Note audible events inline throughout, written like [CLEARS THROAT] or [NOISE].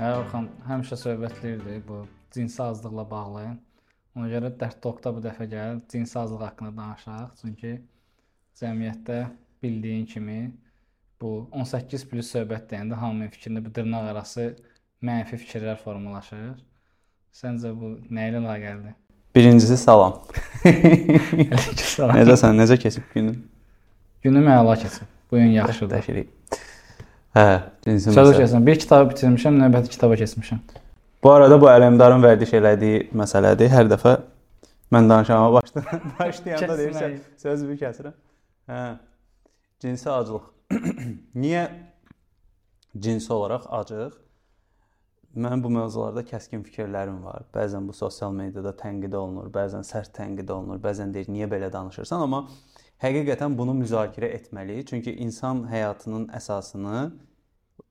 Hə, Orxan həmişə söhbətləyirdi bu cinsi azlıqla bağlı. Ona görə Dərd Talkda bu dəfə gəl cinsi azlıq haqqında danışaq. Çünki cəmiyyətdə bildiyin kimi bu 18 plus söhbət deyəndə hamının fikrində bu dırnaq arası mənfi fikirlər formalaşır. Səncə bu nə ilə əlaqəlidir? Birincisi salam. [LAUGHS] Salam. Necəsən? Necə keçib günün? Günüm əla keçib. Bu gün yaxşıdır. Təşəkkür. Hə, cinsi Sözü məsələ. keçirəm. Bir kitabı bitirmişəm, növbəti kitaba keçmişəm. Bu arada bu Ələmdarın vərdiş elədiyi məsələdir. Hər dəfə mən danışmağa [LAUGHS] başlayanda başlayanda deyirsən, sözümü kəsirəm. Hə. Cinsi aclıq. [CLEARS THROAT] Niyə cinsi olaraq acıq? Mənim bu mövzularda kəskin fikirlərim var. Bəzən bu sosial mediada tənqid olunur, bəzən sərt tənqid olunur, bəzən deyir niyə belə danışırsan, amma həqiqətən bunu müzakirə etməliyik. Çünki insan həyatının əsasını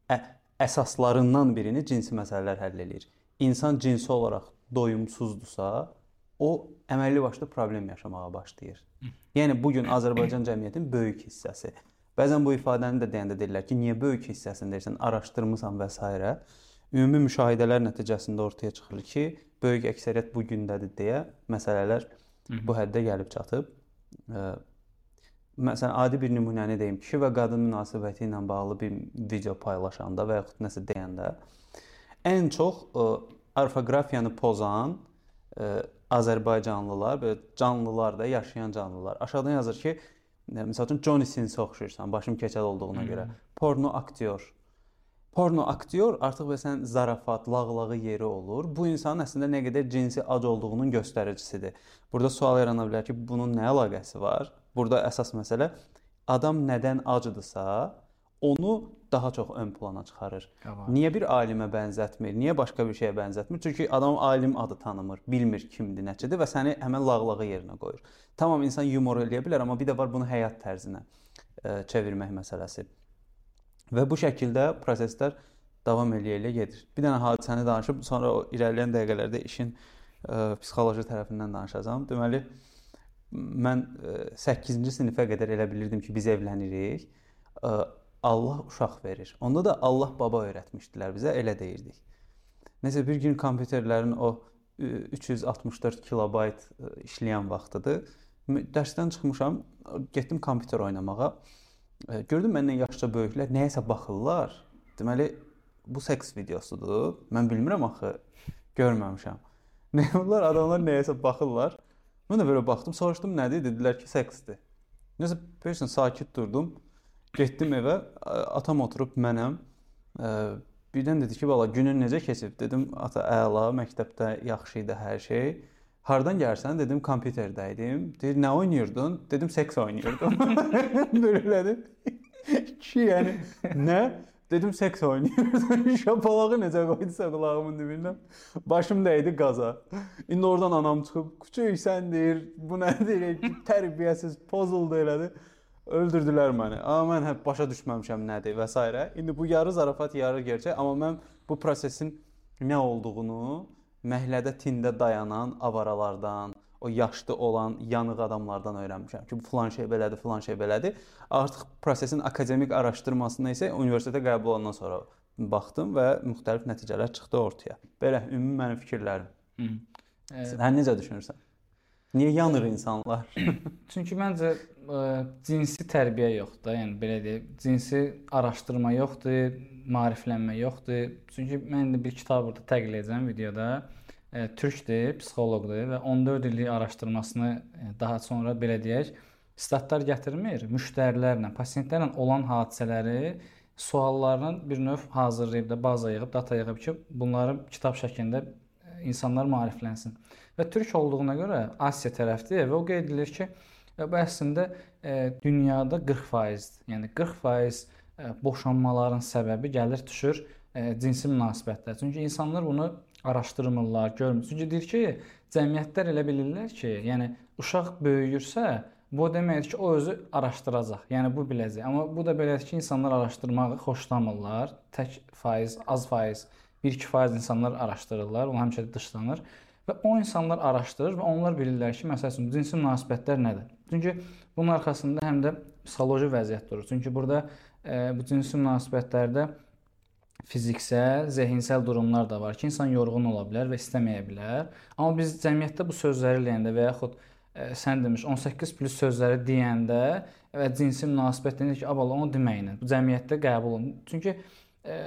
ə, əsaslarından birini cinsi məsələlər həll eləyir. İnsan cinsi olaraq doyumsuzdursa, o əməlli başlı problem yaşamağa başlayır. Yəni bu gün Azərbaycan cəmiyyətinin böyük hissəsi. Bəzən bu ifadəni də deyəndə deyirlər ki, niyə böyük hissəsini deyirsən, araşdırmısan və s. Ümumi müşahidələr nəticəsində ortaya çıxır ki, böyük əksəriyyət bu gündədir deyə məsələlər bu həddə gəlib çatıb. Məsələn, adi bir nümunəni deyim. Kişi və qadın münasibəti ilə bağlı bir video paylaşanda və yaxud nəsə deyəndə ən çox ə, orfoqrafiyanı pozan ə, Azərbaycanlılar və canlılar da yaşayan canlılar. Aşağıdan yazır ki, ə, məsəl üçün Johnny Sins'ə oxşayırsan, başım keçəl olduğuna görə. Porno aktyor. Porno aktyor artıq bəsən zarafat, lağlağı yeri olur. Bu insanın əslində nə qədər cinsi ac olduğunun göstəricisidir. Burada sual yarana bilər ki, bunun nə əlaqəsi var? Burada əsas məsələ adam nədən acıdırsa, onu daha çox ön plana çıxarır. Qabağa. Niyə bir alimə bənzətmir? Niyə başqa bir şeyə bənzətmir? Çünki adam alim adı tanımır, bilmir kimdir, nəçidir və səni həmin lağlağı yerinə qoyur. Tamam insan yumor eləyə bilər, amma bir də var bunu həyat tərzinə ə, çevirmək məsələsi. Və bu şəkildə proseslər davam eləyə-eləyə gedir. Bir dənə hadisəni danışıb sonra o irəliləyən dəqiqələrdə işin ə, psixoloji tərəfindən danışacağam. Deməli mən ə, 8-ci sinifə qədər elə bilirdim ki, biz evlənirik. Ə, Allah uşaq verir. Onda da Allah baba öyrətmişdilər bizə, elə deyirdik. Nəsə bir gün kompüterlərin o ü, 364 kilobayt ə, işləyən vaxtıdır. Dərsdən çıxmışam, getdim kompüter oynamağa. Gördüm məndən yaşca böyüklər nəyəsə baxırlar. Deməli bu seks videosudur. Mən bilmirəm axı. Görməmişəm. [LAUGHS] Nə bunlar adamlar nəyəsə baxırlar. Mən də belə baxdım, soruşdum nədir? Dedilər ki, seksdir. Nəsə bilirsən sakit durdum. Getdim evə, atam oturub mənəm. Ə, Birdən dedi ki, "Bala, günün necə keçib?" Dedim, "Ata, əla, məktəbdə yaxşı idi hər şey." Hardan gəlirsən? Dedim, kompüterdə idim. Deyir, "Nə oynayırdın?" Dedim, "Seks oynayırdım." [LAUGHS] Elədi. [LAUGHS] Ki, yəni nə? Dedim, "Seks oynayırdım." [LAUGHS] Şapalağı necə qoydusa qulağımın dibindən. Başım dəydi qaza. İndi oradan anam çıxıb, "Küçük sən deyir, bu nədir? Tərbiyəsiz, pozuldu elədi." Öldürdülər məni. Amma mən həp başa düşməmişəm nədir və s. İndi bu yarı zarafat, yarı gerçək, amma mən bu prosesin nə olduğunu məhəllədə tində dayanan avaralardan, o yaşlı olan yanıq adamlardan öyrənmişəm ki, bu filan şey belədir, filan şey belədir. Artıq prosesin akademik araşdırmasına isə universitetə qəbul olandan sonra baxdım və müxtəlif nəticələr çıxdı ortaya. Belə ümumi mənim fikirlərim. Hı. E, Sən necə düşünürsən? Niyə yanır insanlar? [LAUGHS] Çünki məncə ə, cinsi tərbiyə yoxdur da, yəni belə deyək, cinsi araşdırma yoxdur, maariflənmə yoxdur. Çünki mən də bir kitab burada təqdim edəcəm videoda. Ə, Türkdür, psixoloqdur və 14 illik araşdırmasını ə, daha sonra belə deyək, statlar gətirmir, müştərilərlə, pasientlərlə olan hadisələri suallarla bir növ hazırlayıb da baza yığıb, data yığıb ki, bunları kitab şəklində ə, insanlar maariflənsin. Və türk olduğuna görə Asiya tərəfdir və o qeyd edilir ki, e, bu əslində e, dünyada 40%-dir. Yəni 40% e, boşanmaların səbəbi gəlir düşür e, cinsi münasibətlər. Çünki insanlar bunu araşdırmırlar, görmür. Çünki deyir ki, cəmiyyətlər elə bilirlər ki, yəni uşaq böyüyürsə, bu deməkdir ki, o özü araşdıracaq. Yəni bu biləcək. Amma bu da belədir ki, insanlar araşdırmağı xoşlamırlar. Tək faiz, az faiz, 1-2% insanlar araşdırırlar, onlar həmişə dışlanır. Və o insanlar araşdırır və onlar bilirlər ki, məsəl üçün cinsi münasibətlər nədir? Çünki bunun arxasında həm də psixoloji vəziyyət durur. Çünki burada e, bu cinsi münasibətlərdə fiziksel, zehinsel durumlar da var ki, insan yorğun ola bilər və istəməyə bilər. Amma biz cəmiyyətdə bu sözləri deyəndə və yaxud ə, e, sən demiş 18 plus sözləri deyəndə və cinsi münasibət deyəndə ki, abala onu deməklə bu cəmiyyətdə qəbul olunur. Çünki ə, e,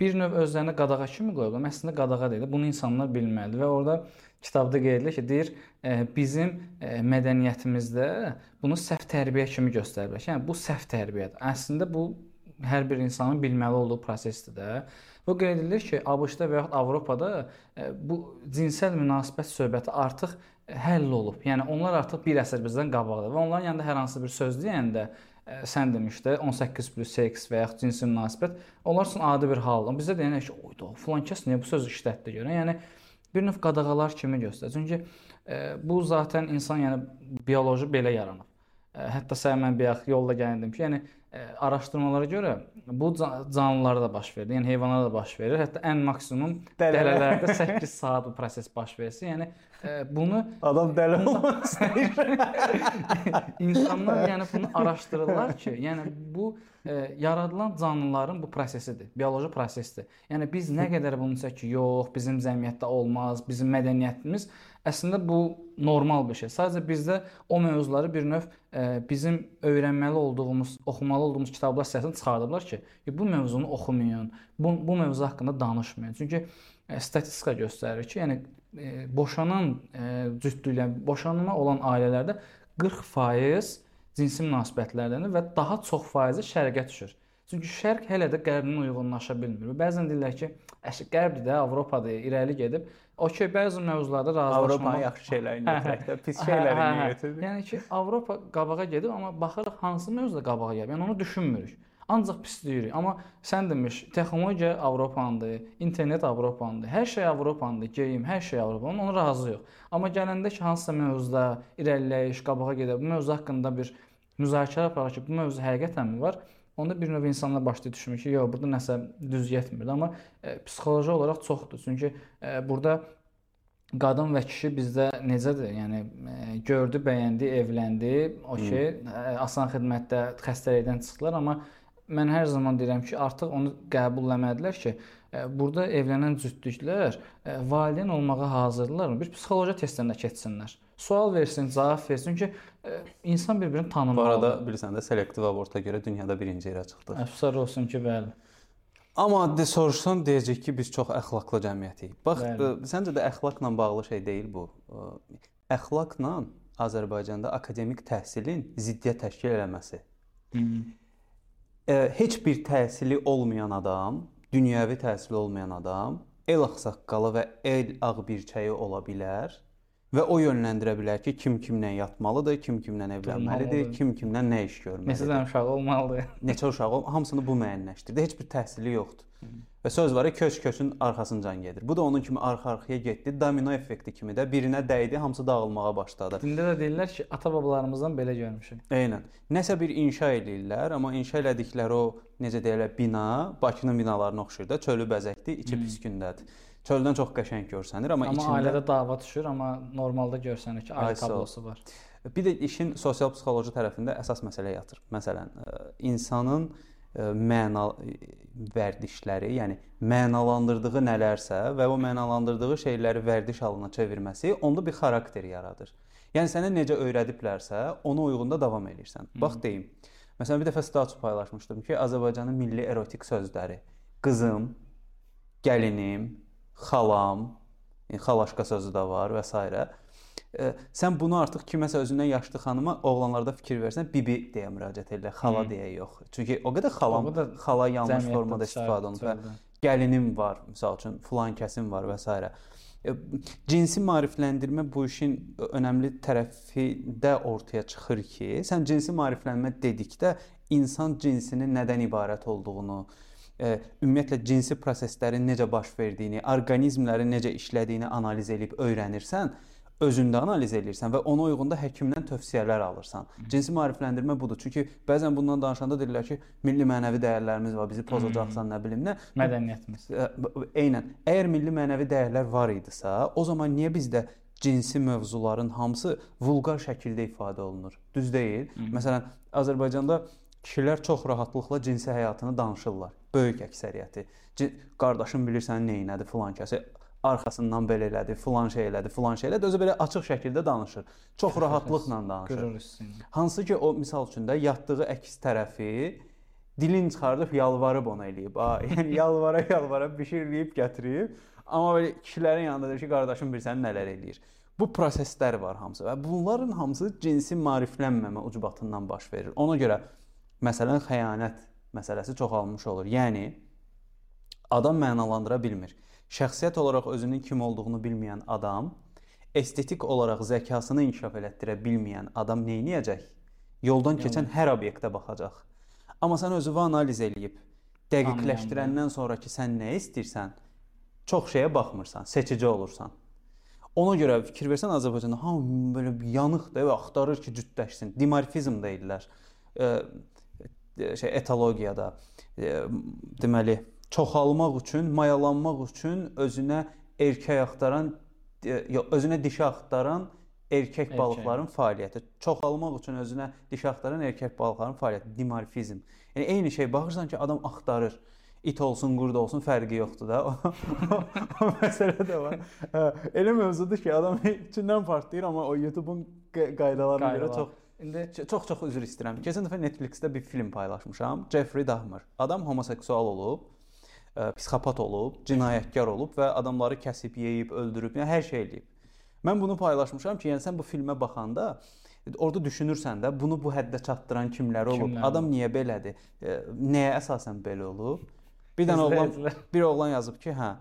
bir növ özlərinə qadağa kimi qoyublar. Əslində qadağa deyil. Bunu insanlar bilməlidir və orada kitabda qeyd edilir ki, deyir, ə, e, bizim ə, mədəniyyətimizdə bunu səhv tərbiyə kimi göstəriblər. Yəni bu səhv tərbiyədir. Əslində bu hər bir insanın bilməli olduğu prosesdir də. Bu qeyd edilir ki, ABŞ-da və yaxud Avropada e, bu cinsəl münasibət söhbəti artıq e, həll olub. Yəni onlar artıq bir əsr bizdən qabaqdır və onların yanında hər hansı bir söz deyəndə e, sən demişdə 18 plus seks və yaxud cinsi münasibət onlar üçün adi bir haldır. Bizdə deyənlər ki, oyda filan kəs niyə bu sözü işlətdi görə? Yəni bir növ qadağalar kimi göstərir. Çünki bu zaten insan yəni bioloji belə yaranıb. Hətta sən mən bayaq yolda gəldim ki, yəni araşdırmalara görə bu canlılarda da baş verir. Yəni heyvanlarda da baş verir. Hətta ən maksimum dərələrdə 8 saat bu proses baş versə, yəni bunu adam dəli olmaq istəyir. [LAUGHS] İnsanlar yəni bunu araşdırırlar ki, yəni bu e, yaradılan canlıların bu prosesidir, bioloji prosesdir. Yəni biz nə qədər bunu desək ki, yox, bizim cəmiyyətdə olmaz, bizim mədəniyyətimiz Əslində bu normal bir şey. Sadəcə bizdə o mövzuları bir növ ə, bizim öyrənməli olduğumuz, oxumalı olduğumuz kitablar siyasətini çıxardıblar ki, bu mövzunu oxumayın, bu, bu mövzu haqqında danışmayın. Çünki ə, statistika göstərir ki, yəni ə, boşanan cütlüklər, boşanma olan ailələrdə 40% cinsi münasibətlərdəndir və daha çox faizi şərqə düşür. Çünki şərq hələ də qərblə uyğunlaşa bilmir. Bəzən deyirlər ki, əşi qərbdir də, Avropadır, irəli gedib. Okey, bəzi mövzularda razılaşmaq. Avropanın yaxşı şeylərini götürək də, pis şeylərini götürürük. Yəni ki, Avropa qabağa gedib, amma baxırıq hansı mövzuda qabağa gəlib. Yəni onu düşünmürük. Ancaq pisləyirik. Amma sən demiş, texnologiya Avropandır, internet Avropandır, hər şey Avropandır, geyim, hər şey Avropandır. Ona razıyıq. Amma gələndə ki, hansısa mövzuda irəliləyiş, qabağa gedə, bu mövzu haqqında bir müzakirə aparaq ki, bu mövzu həqiqətənmi var? Onda bir növ insanlar başlayır düşünür ki, yox, burada nəsə düz getmir. Amma e, psixoloji olaraq çoxdur. Çünki e, burada qadın və kişi bizdə necədir? Yəni e, gördü, bəyəndi, evləndi, okey, e, asan xidmətdə xəstəlikdən çıxdılar, amma mən hər zaman deyirəm ki, artıq onu qəbulləmədilər ki, e, burada evlənən cütlüklər valideyn olmağa hazırdırlarmı? Bir psixoloji testdən də keçsinlər. Sual versin, cavab versin. E, insan bir-birini tanımalıdır. Bu arada bilirsən də selektiv aborta görə dünyada birinci yerə çıxdıq. Əfsuslar olsun ki, bəli. Amma addi soruşsan deyəcək ki, biz çox əxlaqlı cəmiyyətiyik. Bax, bəli. Səncə də əxlaqla bağlı şey deyil bu. Əxlaqla Azərbaycanda akademik təhsilin ziddiyyət təşkil eləməsi. Hmm. Heç bir təhsili olmayan adam, dünyəvi təhsili olmayan adam el ağsaqqalı və el ağbirçəyi ola bilər və o yönləndirə bilər ki, kim kimlə yatmalıdır, kim kimlə evlənməlidir, kim kimlə nə iş görməlidir. [LAUGHS] Neçə dənə uşağı olmalıdır? Neçə uşağı, hamısını bu müəyyənləşdirdi. Heç bir təhsili yoxdur. Hı. Və söz var, köç köçün arxasıncan gedir. Bu da onun kimi arxa-arxaya getdi. Domino effekti kimi də birinə dəydi, hamısı dağılmağa başladı. Dində də deyirlər ki, ata-babalarımızdan belə görmüşük. Eynən. Nəsə bir inşa eləyirlər, amma inşa elədikləri o necə deyirlər, bina Bakının binalarına oxşuyur da, çölü bəzəkdi, içi hmm. pis gündədir. Çöldən çox qəşəng görsənir, amma, amma içində ailədə dava düşür, amma normalda görsənir ki, ailə tablosu var. Bir də işin sosial psixoloji tərəfində əsas məsələ yatır. Məsələn, insanın məna vərdişləri, yəni mənalandırdığı nələrsə və o mənalandırdığı şeyləri vərdiş halına çevirməsi onda bir xarakter yaradır. Yəni sənə necə öyrədiblərsə, ona uyğun da davam edirsən. Bax deyim. Məsələn, bir dəfə status paylaşmışdım ki, Azərbaycanın milli erotik sözləri: qızım, gəlinim, xalam, yəni xalaşqa sözü də var və s. E, sən bunu artıq kiməsə özündən yaşlı xanıma oğlanlarda fikir versən, bibi deyə müraciət edirlər, xala hmm. deyə yox. Çünki o qədər xalam, o qədər xala yanlış formada istifadə olunur və gəlinim var, məsəl üçün, filan kəsim var və s. E, cinsi maarifləndirmə bu işin önəmli tərəfi də ortaya çıxır ki, sən cinsi maariflənmə dedikdə insan cinsinin nədən ibarət olduğunu, ümumiyyətlə cinsi proseslərin necə baş verdiyini, orqanizmlərin necə işlədiyini analiz edib öyrənirsən, özündə analiz edirsən və ona uyğun da həkimdən tövsiyələr alırsan. Cinsi maarifləndirmə budur. Çünki bəzən bundan danışanda deyirlər ki, milli mənəvi dəyərlərimiz var, bizi pozacaqsan, nə bilim nə. Mədəniyyətimiz. Eynən. Əgər milli mənəvi dəyərlər var idisə, o zaman niyə bizdə cinsi mövzuların hamısı vulqar şəkildə ifadə olunur? Düz deyil. Hı -hı. Məsələn, Azərbaycanda kişilər çox rahatlıqla cinsi həyatını danışırlar. Böyük əksəriyyəti. Qardaşım bilirsən nə etdi filan kəsə arxasından belə elədi, filan şey elədi, filan şey elədi. Özü belə açıq şəkildə danışır. Çox rahatlıqla danışır. Hansı ki o misal üçün də yatdığı əks tərəfi dilin çıxardıb yalvarıb ona eləyib. Ha, [LAUGHS] yəni yalvara yalvara bir şey eləyib gətirib. Amma belə kişilərin yanında deyir ki, qardaşım bilirsən nələr eləyir. Bu proseslər var hamısı və bunların hamısı cinsi maariflənməmə ucbatından baş verir. Ona görə məsələn xəyanət məsələsi çoxalmış olur. Yəni adam mənalandıra bilmir. Şəxsiyyət olaraq özünün kim olduğunu bilməyən adam, estetik olaraq zəkasını inkişaf elətdirə bilməyən adam nə edəcək? Yoldan keçən hər obyektə baxacaq. Amma sən özünü analiz eləyib dəqiqləşdirəndən sonra ki, sən nə istəyirsən, çox şeyə baxmırsan, seçici olursan. Ona görə fikir versən Azərbaycanda hamı belə yanıqdır və axtarır ki, cütləşsin. Dimorfizm deyirlər. E, şey etologiyada e, deməli çoxalmaq üçün, mayalanmaq üçün özünə erkək axtaran e, yox, özünə dişi axtaran erkək, erkək balıqların fəaliyyəti. Çoxalmaq üçün özünə dişi axtaran erkək balıqların fəaliyyəti dimorfizm. Yəni eyni şey baxırsan ki, adam axtarır. İt olsun, qurd olsun fərqi yoxdur da. [LAUGHS] o, o məsələ də var. Hə, elə mövzudur ki, adam [LAUGHS] içindən partlayır, amma o YouTube-un qaydalarına görə çox İndi çox-çox üzr istəyirəm. Keçən dəfə Netflix-də bir film paylaşmışam. Jeffrey Dahmer. Adam homoseksual olub psixopat olub, cinayətkar olub və adamları kəsib, yeyib, öldürüb, yəni hər şey eləyib. Mən bunu paylaşmışam ki, yəni sən bu filmə baxanda orada düşünürsən də bunu bu həddə çatdıran kimlər olub? Kimlər Adam olub? niyə belədir? Nəyə əsasən belə olub? Bir dənə oğlan bir oğlan yazıb ki, hə,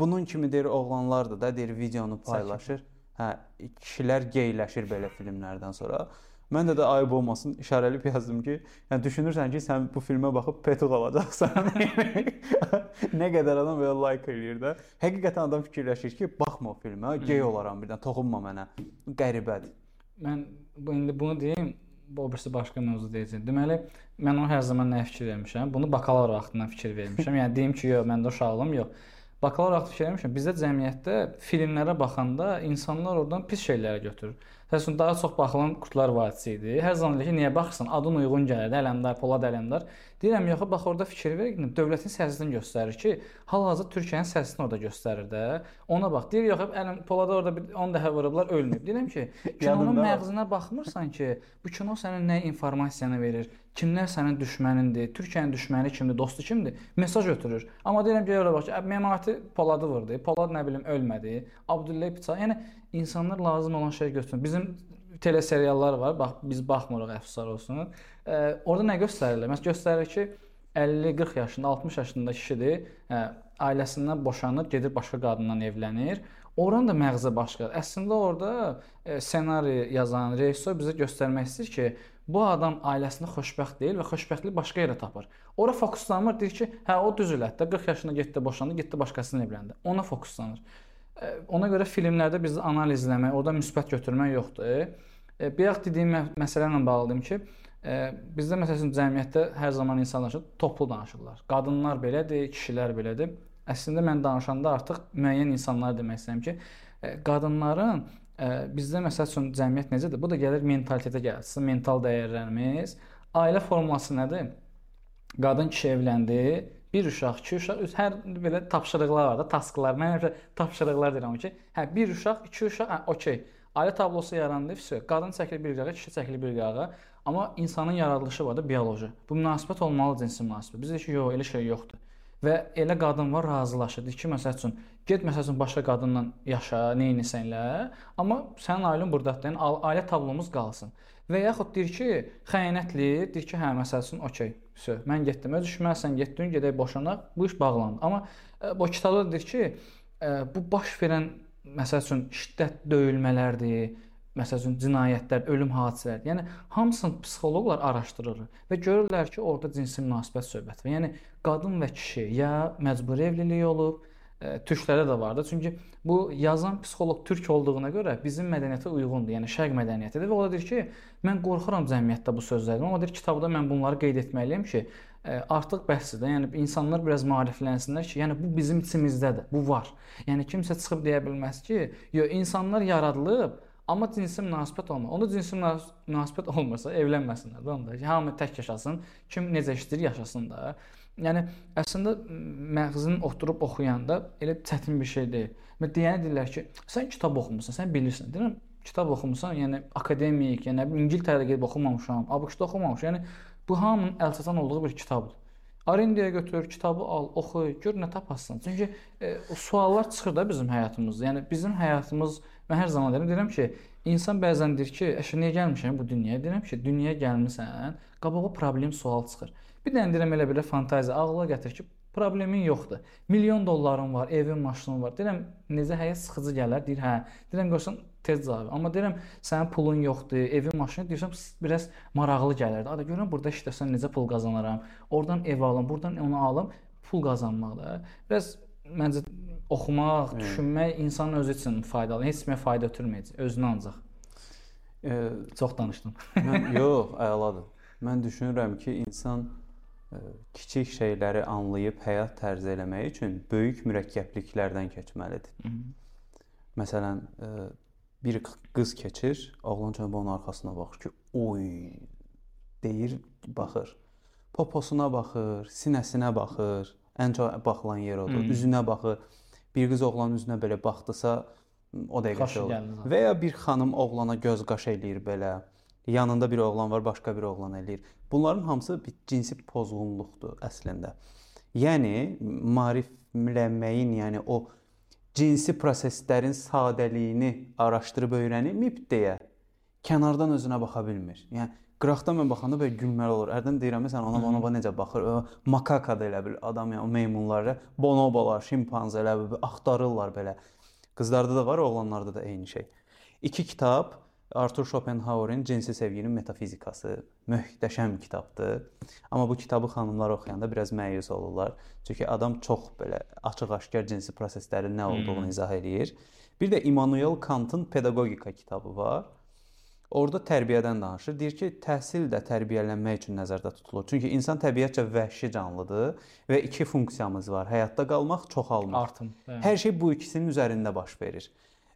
bunun kimi deyir oğlanlardır da, deyir videonu paylaşır. Hə, kişilər geyləşir belə filmlərdən sonra. Mən də də ayıb olmasın işarəlib yazdım ki, yəni düşünürsən ki, sən bu filmə baxıb petuq alacaqsan. [LAUGHS] nə qədər adam belə like eləyir də. Həqiqətən adam fikirləşir ki, baxma o filmə, gey olaram birdən, toxunma mənə. Qəribədir. Mən bu indi bunu deyim, bu birisi başqa mövzu deyəcəm. Deməli, mən ona hər zaman nə fikir vermişəm? Bunu bakalavr vaxtından fikir vermişəm. yəni deyim ki, yox, məndə uşaqlığım yox. Bakalavr vaxtı fikir vermişəm. Bizdə cəmiyyətdə filmlərə baxanda insanlar oradan pis şeyləri götürür. Təsəvvür daha çox baxılan Qurtlar Vadisi idi. Hər zaman ki, niyə baxırsan? Adın uyğun gəlir. Ələmdar, Polad Ələmdar. Deyirəm, yox, bax orada fikir ver, dövlətin siyasətini göstərir ki, hal-hazırda Türkiyənin siyasətini orada göstərir də. Ona bax. Deyir, yox, Ələm Polada orada bir 10 dəfə vurublar, ölməyib. Deyirəm ki, [LAUGHS] kinonun məğzinə baxmırsan ki, bu kino sənə nə informasiyanı verir? Kimlər sənin düşmənindir? Türkiyənin düşməni kimdir? Dostu kimdir? Mesaj ötürür. Amma deyirəm ki, ora bax, Memati Poladı vurdu. Polad nə bilim ölmədi. Abdullayev bıçaq. Yəni insanlar lazım olan şey götürsün. Bizim teleseriallar var. Bax biz baxmırıq əfsuslar olsun. E, orada nə göstərirlər? Məsələn göstərir ki, 50-40 yaşında, 60 yaşında kişidir. Hə, ailəsindən boşanır, gedir başqa qadından evlənir. Oranın da məğzi başqadır. Əslində orada e, ssenari yazan rejissor bizə göstərmək istəyir ki, bu adam ailəsində xoşbəxt deyil və xoşbəxtliyi başqa yerə tapır. Ora fokuslanmır, deyir ki, hə o düz elədi. 40 yaşında getdi, boşandı, getdi başqasına evləndi. Ona fokuslanır. Ona görə filmlərdə biz analizləmək, orada müsbət götürmək yoxdur. Bayaq dediyim məsələ ilə bağlıyam ki, bizdə məsələn cəmiyyətdə hər zaman insanlar toplu danışırlar. Qadınlar belədir, kişilər belədir. Əslində mən danışanda artıq müəyyən insanlar demək istəyirəm ki, qadınların bizdə məsəl üçün cəmiyyət necədir? Bu da gəlir mentalitetə gəlir. Sizin mental dəyərlərimiz, ailə forması nədir? Qadın kişi evləndi, bir uşaq, iki uşaq, hər belə tapşırıqlar var da, tasklar. Mən həmişə tapşırıqlar deyirəm ki, hə bir uşaq, iki uşaq, hə okey. Ailə tablosu yarandı, vəsə. Qadın çəkilir bir qırağa, kişi çəkilir bir qırağa. Amma insanın yaradılışı var da bioloji. Bu münasibət olmalı cinsi münasibət. Biz deyək ki, yox, elə şey yoxdur. Və elə qadın var razılaşır. Deyir ki, məsəl üçün, get məsəl üçün başqa qadınla yaşa, nə edirsənlə, amma sənin ailən burdadır. Yəni ailə tablomuz qalsın. Və yaxud deyir ki, xəyanətli, deyir ki, hə, məsəl üçün, okey, Vəsə, mən getdim, öz işimə, sən getdin, gedək boşanaq. Bu iş bağlandı. Amma ə, e, bu kitabda deyir ki, ə, e, bu baş verən məsəl üçün şiddət döyülmələrdir, məsəl üçün cinayətlər, ölüm hadisələri. Yəni hamısını psixoloqlar araşdırır və görürlər ki, orada cinsi münasibət söhbəti var. Yəni qadın və kişi ya məcburi evlilik olub, türklərdə də vardı. Çünki bu yazan psixoloq türk olduğuna görə bizim mədəniyyətə uyğundur. Yəni şərq mədəniyyətidir və o da deyir ki, mən qorxuram cəmiyyətdə bu sözlərdən. Amma deyir kitabda mən bunları qeyd etməliyəm ki, artıq bəhsdir. Yəni insanlar biraz maariflənsinlər ki, yəni bu bizim içimizdədir. Bu var. Yəni kimsə çıxıb deyə bilməz ki, yox insanlar yaradılıb Amma cinsi münasibət olmur. Onda cinsi münasibət olmasa evlənməsinlər də onda. Hamı tək yaşasın, kim necə istəyir yaşasın da. Yəni əslində məğzin oturub oxuyanda elə çətin bir şey deyil. Deyəni deyirlər ki, sən kitab oxumusan, sən bilirsən. Deyirəm, kitab oxumusan, yəni akademik, yəni İngiltərədə gedib oxumamışam, ABŞ-da oxumamışam. Yəni bu hamının əlçatan olduğu bir kitabdır. Arendaya götür, kitabı al, oxu, gör nə tapasan. Çünki e, suallar çıxır da bizim həyatımızda. Yəni bizim həyatımız mən hər zaman deyirəm, deyirəm ki, insan bəzən deyir ki, əşə niyə gəlmişəm bu dünyaya? Deyirəm ki, dünyaya gəlmisən, qabağa problem sual çıxır. Bir dənə deyirəm elə belə fantaziya ağla gətir ki, problemin yoxdur. Milyon dolların var, evin, maşının var. Deyirəm necə həyat sıxıcı gələr? Deyir, hə. Deyirəm görsən tez cavab. Amma deyirəm sənin pulun yoxdur, evin, maşının deyirsən biraz maraqlı gələrdi. Ada görürəm burada işləsəm necə pul qazanaram. Oradan ev alım, buradan onu alım, pul qazanmaqda. Biraz məncə oxumaq, düşünmək insanın özü üçün faydalı. Heç kimə fayda ötürməyəcək, özünə ancaq. E, çox danışdım. mən [LAUGHS] yox, əladır. Mən düşünürəm ki, insan ə, kiçik şeyləri anlayıb həyat tərzi eləmək üçün böyük mürəkkəbliklərdən keçməlidir. Hı -hı. Məsələn, ə, bir qız keçir, oğlan çönüb onun arxasına baxır ki, oy deyir, baxır. Poposuna baxır, sinəsinə baxır. Ən çox baxılan yer odur. Hmm. Üzünə baxır. Bir qız oğlanın üzünə belə baxdısa, o dəqiqə şey olur. Və ya bir xanım oğlana göz qaş eləyir belə. Yanında bir oğlan var, başqa bir oğlan eləyir. Bunların hamısı bir cinsi pozğunluqdur əslində. Yəni maariflənməyin, yəni o cinsi proseslərin sadəliyini araşdırıb öyrənib deyə kənardan özünə baxa bilmir. Yəni qıraqdan mən baxanda belə gülməli olur. Hərdən deyirəm məsələn ona bonobo necə baxır? O makaka da elə bil adam yəni o meymunları, bonobolar, şimpanzelər axtarırlar belə. Qızlarda da var, oğlanlarda da eyni şey. İki kitab Arthur Schopenhauer'in Cinsi Sevginin Metafizikası möhtəşəm kitabdır. Amma bu kitabı xanımlar oxuyanda biraz məyus olurlar. Çünki adam çox belə açıq-aşkar cinsi proseslərin nə olduğunu hmm. izah eləyir. Bir də Immanuel Kantın Pedagogika kitabı var. Orda tərbiyədən danışır. Deyir ki, təhsil də tərbiyələnmək üçün nəzərdə tutulur. Çünki insan təbiətcə vəhşi canlıdır və iki funksiyamız var: həyatda qalmaq, çoxalmaq. Artım. Hə. Hər şey bu ikisinin üzərində baş verir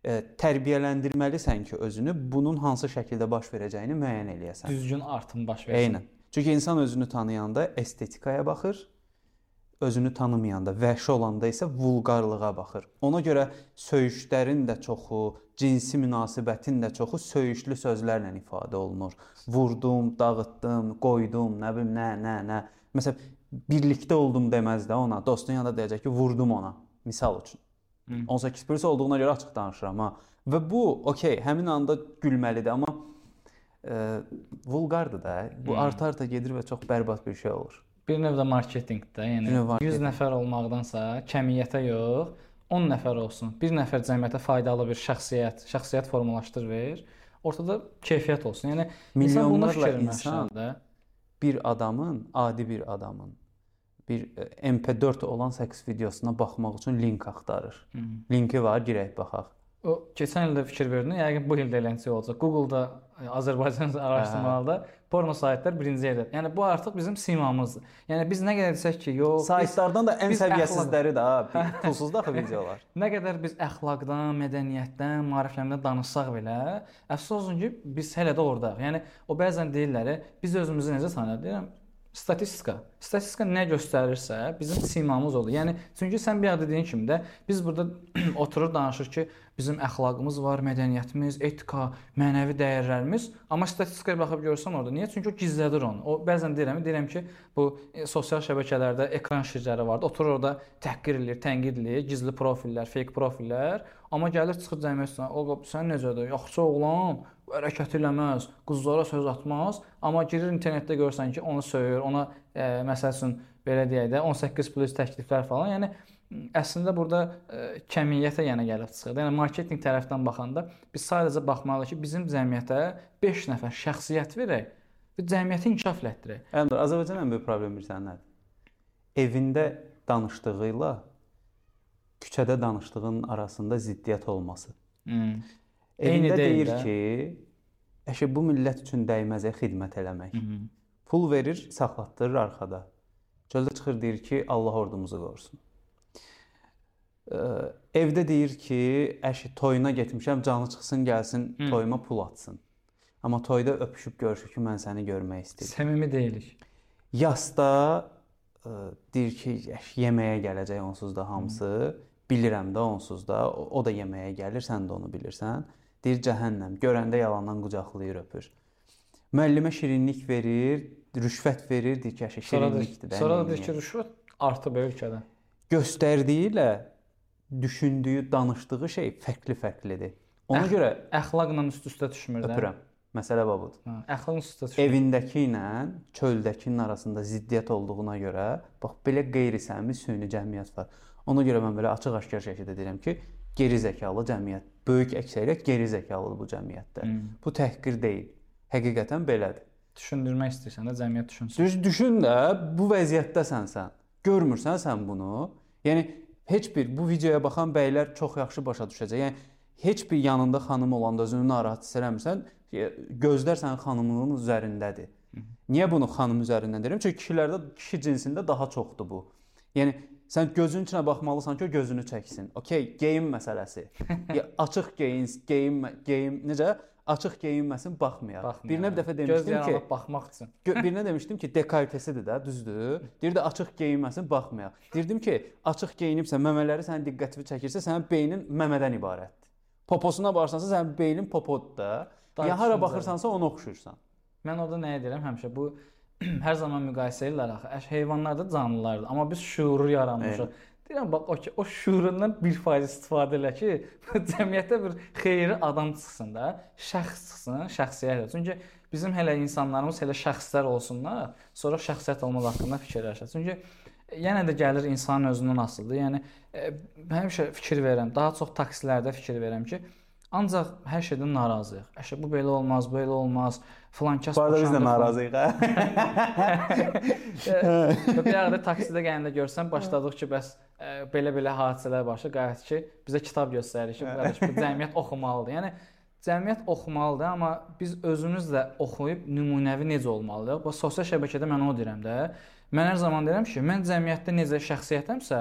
tərbiyələndirməlisən ki, özünü bunun hansı şəkildə baş verəcəyini müəyyən eləyəsən. Düzgün artım baş versin. Eynən. Çünki insan özünü tanıyanda estetikaya baxır, özünü tanımayanda, vəhşi olanda isə vulqarlığa baxır. Ona görə söyüşlərin də çoxu, cinsi münasibətin də çoxu söyüşlü sözlərlə ifadə olunur. Vurdum, dağıtdım, qoydum, nə bilim nə, nə, nə. Məsələn, birlikdə oldum deməz də ona. Dostun yanında deyəcək ki, vurdum ona. Misal üçün. 18 plus olduğuna görə açıq danışıram ha. Və bu okey, həmin anda gülməlidir, amma e, vulqardır da. Bu arta-arta gedir və çox bərbad bir şey olur. Bir növ də marketinqdə, yəni marketing. 100 nəfər olmaqdansa kəmiyyətə yox, 10 nəfər olsun. Bir nəfər cəmiyyətə faydalı bir şəxsiyyət, şəxsiyyət formalaşdır ver. Ortada keyfiyyət olsun. Yəni milyonlarla insan bir adamın, adi bir adamın bir e, MP4 olan seks videosuna baxmaq üçün link axtarır. Hı -hı. Linki var, girək baxaq. O keçən ildə fikir verdin, yəqin bu il də eləncə olacaq. Google-da e, Azərbaycan [LAUGHS] araşdırmalarda porno saytlar birinci yerdə. Yəni bu artıq bizim simamızdır. Yəni biz nə qədər desək ki, yox, saytlardan da ən səviyyəsizləri də pulsuz da videolar. [LAUGHS] nə qədər biz əxlaqdan, mədəniyyətdən, maariflənmədən danışsaq belə, əfsus olsun ki, biz hələ də ordayıq. Yəni o bəzən deyirlər, biz özümüzü necə tanıyırıq? Deyirəm, statistika. Statistika nə göstərirsə, bizim simamız odur. Yəni çünki sən bir dediyin kimi də biz burada [CLEARS THROAT] oturur danışır ki, bizim əxlaqımız var, mədəniyyətimiz, etika, mənəvi dəyərlərimiz, amma statistikaya baxıb görsən orada niyə? Çünki o gizlədir onu. O bəzən deyirəm, deyirəm ki, bu e, sosial şəbəkələrdə ekran şirləri vardı. Oturur orada təhqir eləyir, tənqid eləyir, gizli profillər, fake profillər, amma gəlir çıxır cəmiyyətinə, o sən necədir? Yaxşı oğlan, hərəkət eləməz, qızlara söz atmaz, amma girir internetdə görsən ki, onu söyür, ona e, məsəl üçün belə deyək də 18 plus təkliflər falan. Yəni əslində burada e, kəmiyyətə yəni gəlib çıxır. Yəni marketinq tərəfdən baxanda biz sadəcə baxmalıyıq ki, bizim cəmiyyətə 5 nəfər şəxsiyyət verək və cəmiyyəti inkişaf etdirək. Əlbəttə, Azərbaycanın ən böyük problemi bilirsən nədir? Evində danışdığı ilə küçədə danışdığın arasında ziddiyyət olması. Hmm. Eyni deyir də. ki, əşə bu millət üçün dəyməzə xidmət eləmək. Hı -hı. Pul verir, saxlatdırır arxada. Çöldə çıxır deyir ki, Allah ordumuzu qorusun. Ə, evdə deyir ki, əşi toyuna getmişəm, canı çıxsın, gəlsin, Hı. toyuma pul atsın. Amma toyda öpüşüb görüşür ki, mən səni görmək istəyirəm. Səmimi deyilik. Yasda ə, deyir ki, əş, yeməyə gələcək onsuz da hamısı. Bilirəm də onsuz da. O, o da yeməyə gəlir, sən də onu bilirsən. Deyir cəhənnəm. Görəndə yalandan qucaqlayır, öpür. Müəllimə şirinlik verir, rüşvət verir, deyir ki, şirinlikdir də. sonra da deyir ki, rüşvət artıb ölkədə. göstərdiyi ilə düşündüyü, danışdığı şey fərqli-fərqlidir. Ona Əx- görə Əxlaqla üst-üstə düşmür də. öpürəm. Məsələ bu budur. Hə, əxlaqla üst-üstə düşmür. Evindəki ilə çöldəkinin arasında ziddiyyət olduğuna görə, bax belə qeyri-səmimi süni cəmiyyət var. Ona görə mən belə açıq-aşkar şəkildə deyirəm ki, geri zəkalı cəmiyyət, böyük əksəriyyət geri zəkalıdır bu cəmiyyətdə. Hmm. Bu təhqir deyil. Həqiqətən belədir. Düşündürmək istəyirsən də cəmiyyət düşünsün. Düz düşün də bu vəziyyətdəsən sən. Görmürsən sən bunu? Yəni heç bir bu videoya baxan bəylər çox yaxşı başa düşəcək. Yəni heç bir yanında xanım olanda özünü narahat hiss eləmirsən, e, gözlər sənin xanımının üzərindədir. Niyə bunu xanım üzərindən deyirəm? Çünki kişilərdə kişi cinsində daha çoxdur bu. Yəni sən gözünün içinə baxmalısan ki, o gözünü çəksin. Okay, geyim məsələsi. [LAUGHS] ya, açıq geyin, geyim, geyim necə? Açıq geyinməsin, baxmayaq. Baxmayaq. Birinə bir dəfə demişdim ki, baxmaq üçün. Birinə demişdim ki, dekoltesidir də, düzdür? Deyirdi açıq geyinməsin, baxmayaq. Deyirdim ki, açıq geyinibsə, məmələri sənin diqqətini çəkirsə, sənin beynin məmədən ibarətdir. Poposuna baxırsansa, sənin beynin popodur da. Ya hara baxırsansa ona oxşuyursan. Mən orada nə edirəm həmişə bu [CLEARS THROAT] hər zaman müqayisə edirlər axı. Heyvanlar da canlılardır, amma biz şuuru yaranmışıq. Deyirəm bax o o şuurundan 1% istifadə elə ki, [LAUGHS] cəmiyyətdə bir xeyri adam çıxsın da, şəxs çıxsın, şəxsiyyət. Çünki bizim hələ insanlarımız hələ şəxslər olsunlar, sonra şəxsiyyət olmaq haqqında fikirləşək. Çünki yenə də gəlir insanın özündən asılıdır. Yəni e, həmişə fikir verirəm, daha çox taksilərdə fikir verirəm ki, ancaq hər şeydən narazıyıq. Əşə bu belə olmaz, belə olmaz. Filan kəs Bu arada biz də narazıyıq hə. Bir arada taksidə gələndə görsən başladıq ki, bəs ə, belə-belə hadisələr başa qayıt ki, bizə kitab göstərir ki, qardaş bu cəmiyyət oxumalıdır. Yəni cəmiyyət oxumalıdır, amma biz özümüz də oxuyub nümunəvi necə olmalıyıq? Bu sosial şəbəkədə mən o deyirəm də. Mən hər zaman deyirəm ki, mən cəmiyyətdə necə şəxsiyyətəmsə,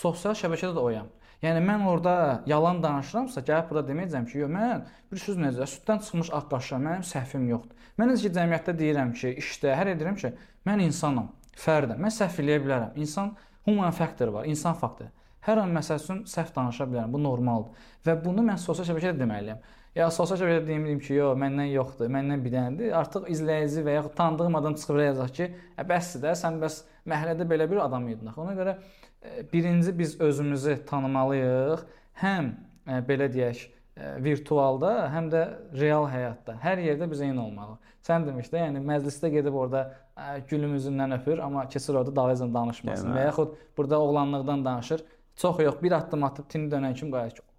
sosial şəbəkədə də oyam. Yəni mən orada yalan danışıramsa, gəlib burada deməyəcəm ki, yox, mən bir söz necə, süddən çıxmış ağ qaşam, mənim səhvim yoxdur. Mən necə cəmiyyətdə deyirəm ki, işdə hər edirəm ki, mən insanam, fərdəm. Mən səhv eləyə bilərəm. İnsan human faktor var, insan faktoru. Hər an məsəl üçün səhv danışa bilərəm. Bu normaldır. Və bunu mən sosial şəbəkədə deməliyəm. Ya sosial şəbəkədə deyim, ki, yox, məndən yoxdur, məndən bir dənədir. Artıq izləyici və ya tanıdığım adam çıxıb yazacaq ki, ə bəsdir də, sən bəs məhəllədə belə bir adam idin axı. Ona görə ə, birinci biz özümüzü tanımalıyıq. Həm ə, belə deyək, ə, virtualda, həm də real həyatda. Hər yerdə biz eyni olmalıyıq. Sən demişdin, yəni məclisdə gedib orada gülüm üzündən öpür, amma keçir orada dalıyla danışmasın Demə. və yaxud burada oğlanlıqdan danışır. Çox yox, bir addım atıb tini dönən kimi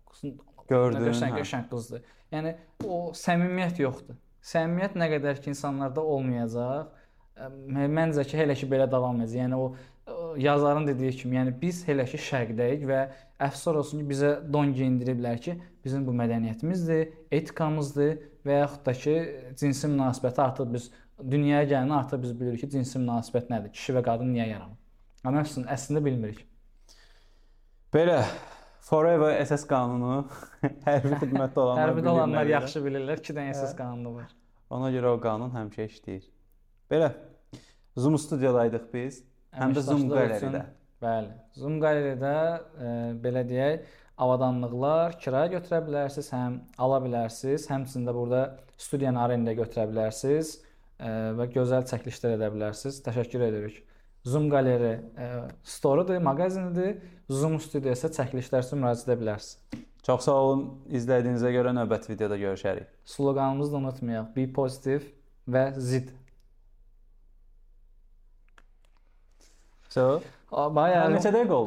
qızın Gördün, qəşəng hə. qəşəng qızdır. Yəni o səmimiyyət yoxdur. Səmimiyyət nə qədər ki insanlarda olmayacaq, məncə ki hələ ki belə davam edəcək. Yəni o yazarın dediyi kimi, yəni biz hələ ki şərqdəyik və əfsus olsun ki, bizə don geyindiriblər ki, bizim bu mədəniyyətimizdir, etikamızdır və yaxud da ki, cinsi münasibəti artıq biz dünyaya gələndə artıq biz bilirik ki, cinsi münasibət nədir? Kişi və qadın niyə yaranıb? Amma əslində, əslində bilmirik. Belə Forever SS qanunu hərbi [LAUGHS] xidmətdə olanlar bilir olanlar nədir. yaxşı bilirlər, 2 dənə əsas qanunu var. Ona görə o qanun həmişə işləyir. Belə Zoom studiyadaydıq biz. Həm də Zoom qalerida. Bəli. Zoom qalerida e, belə deyək, avadanlıqlar kirayə götürə bilərsiniz, həm ala bilərsiniz, həmçində burada studiyanı arendaya götürə bilərsiniz e, və gözəl çəkilişlər edə bilərsiniz. Təşəkkür edirik. Zoom qaleri e, store-dur, mağazinidir. Zoom studiya isə çəkilişlər üçün müraciət edə bilərsiniz. Çox sağ olun izlədiyinizə görə növbəti videoda görüşərik. Sloqanımızı da unutmayaq. Be positive və zid. So, Bayağı neçə dəqiqə oldu?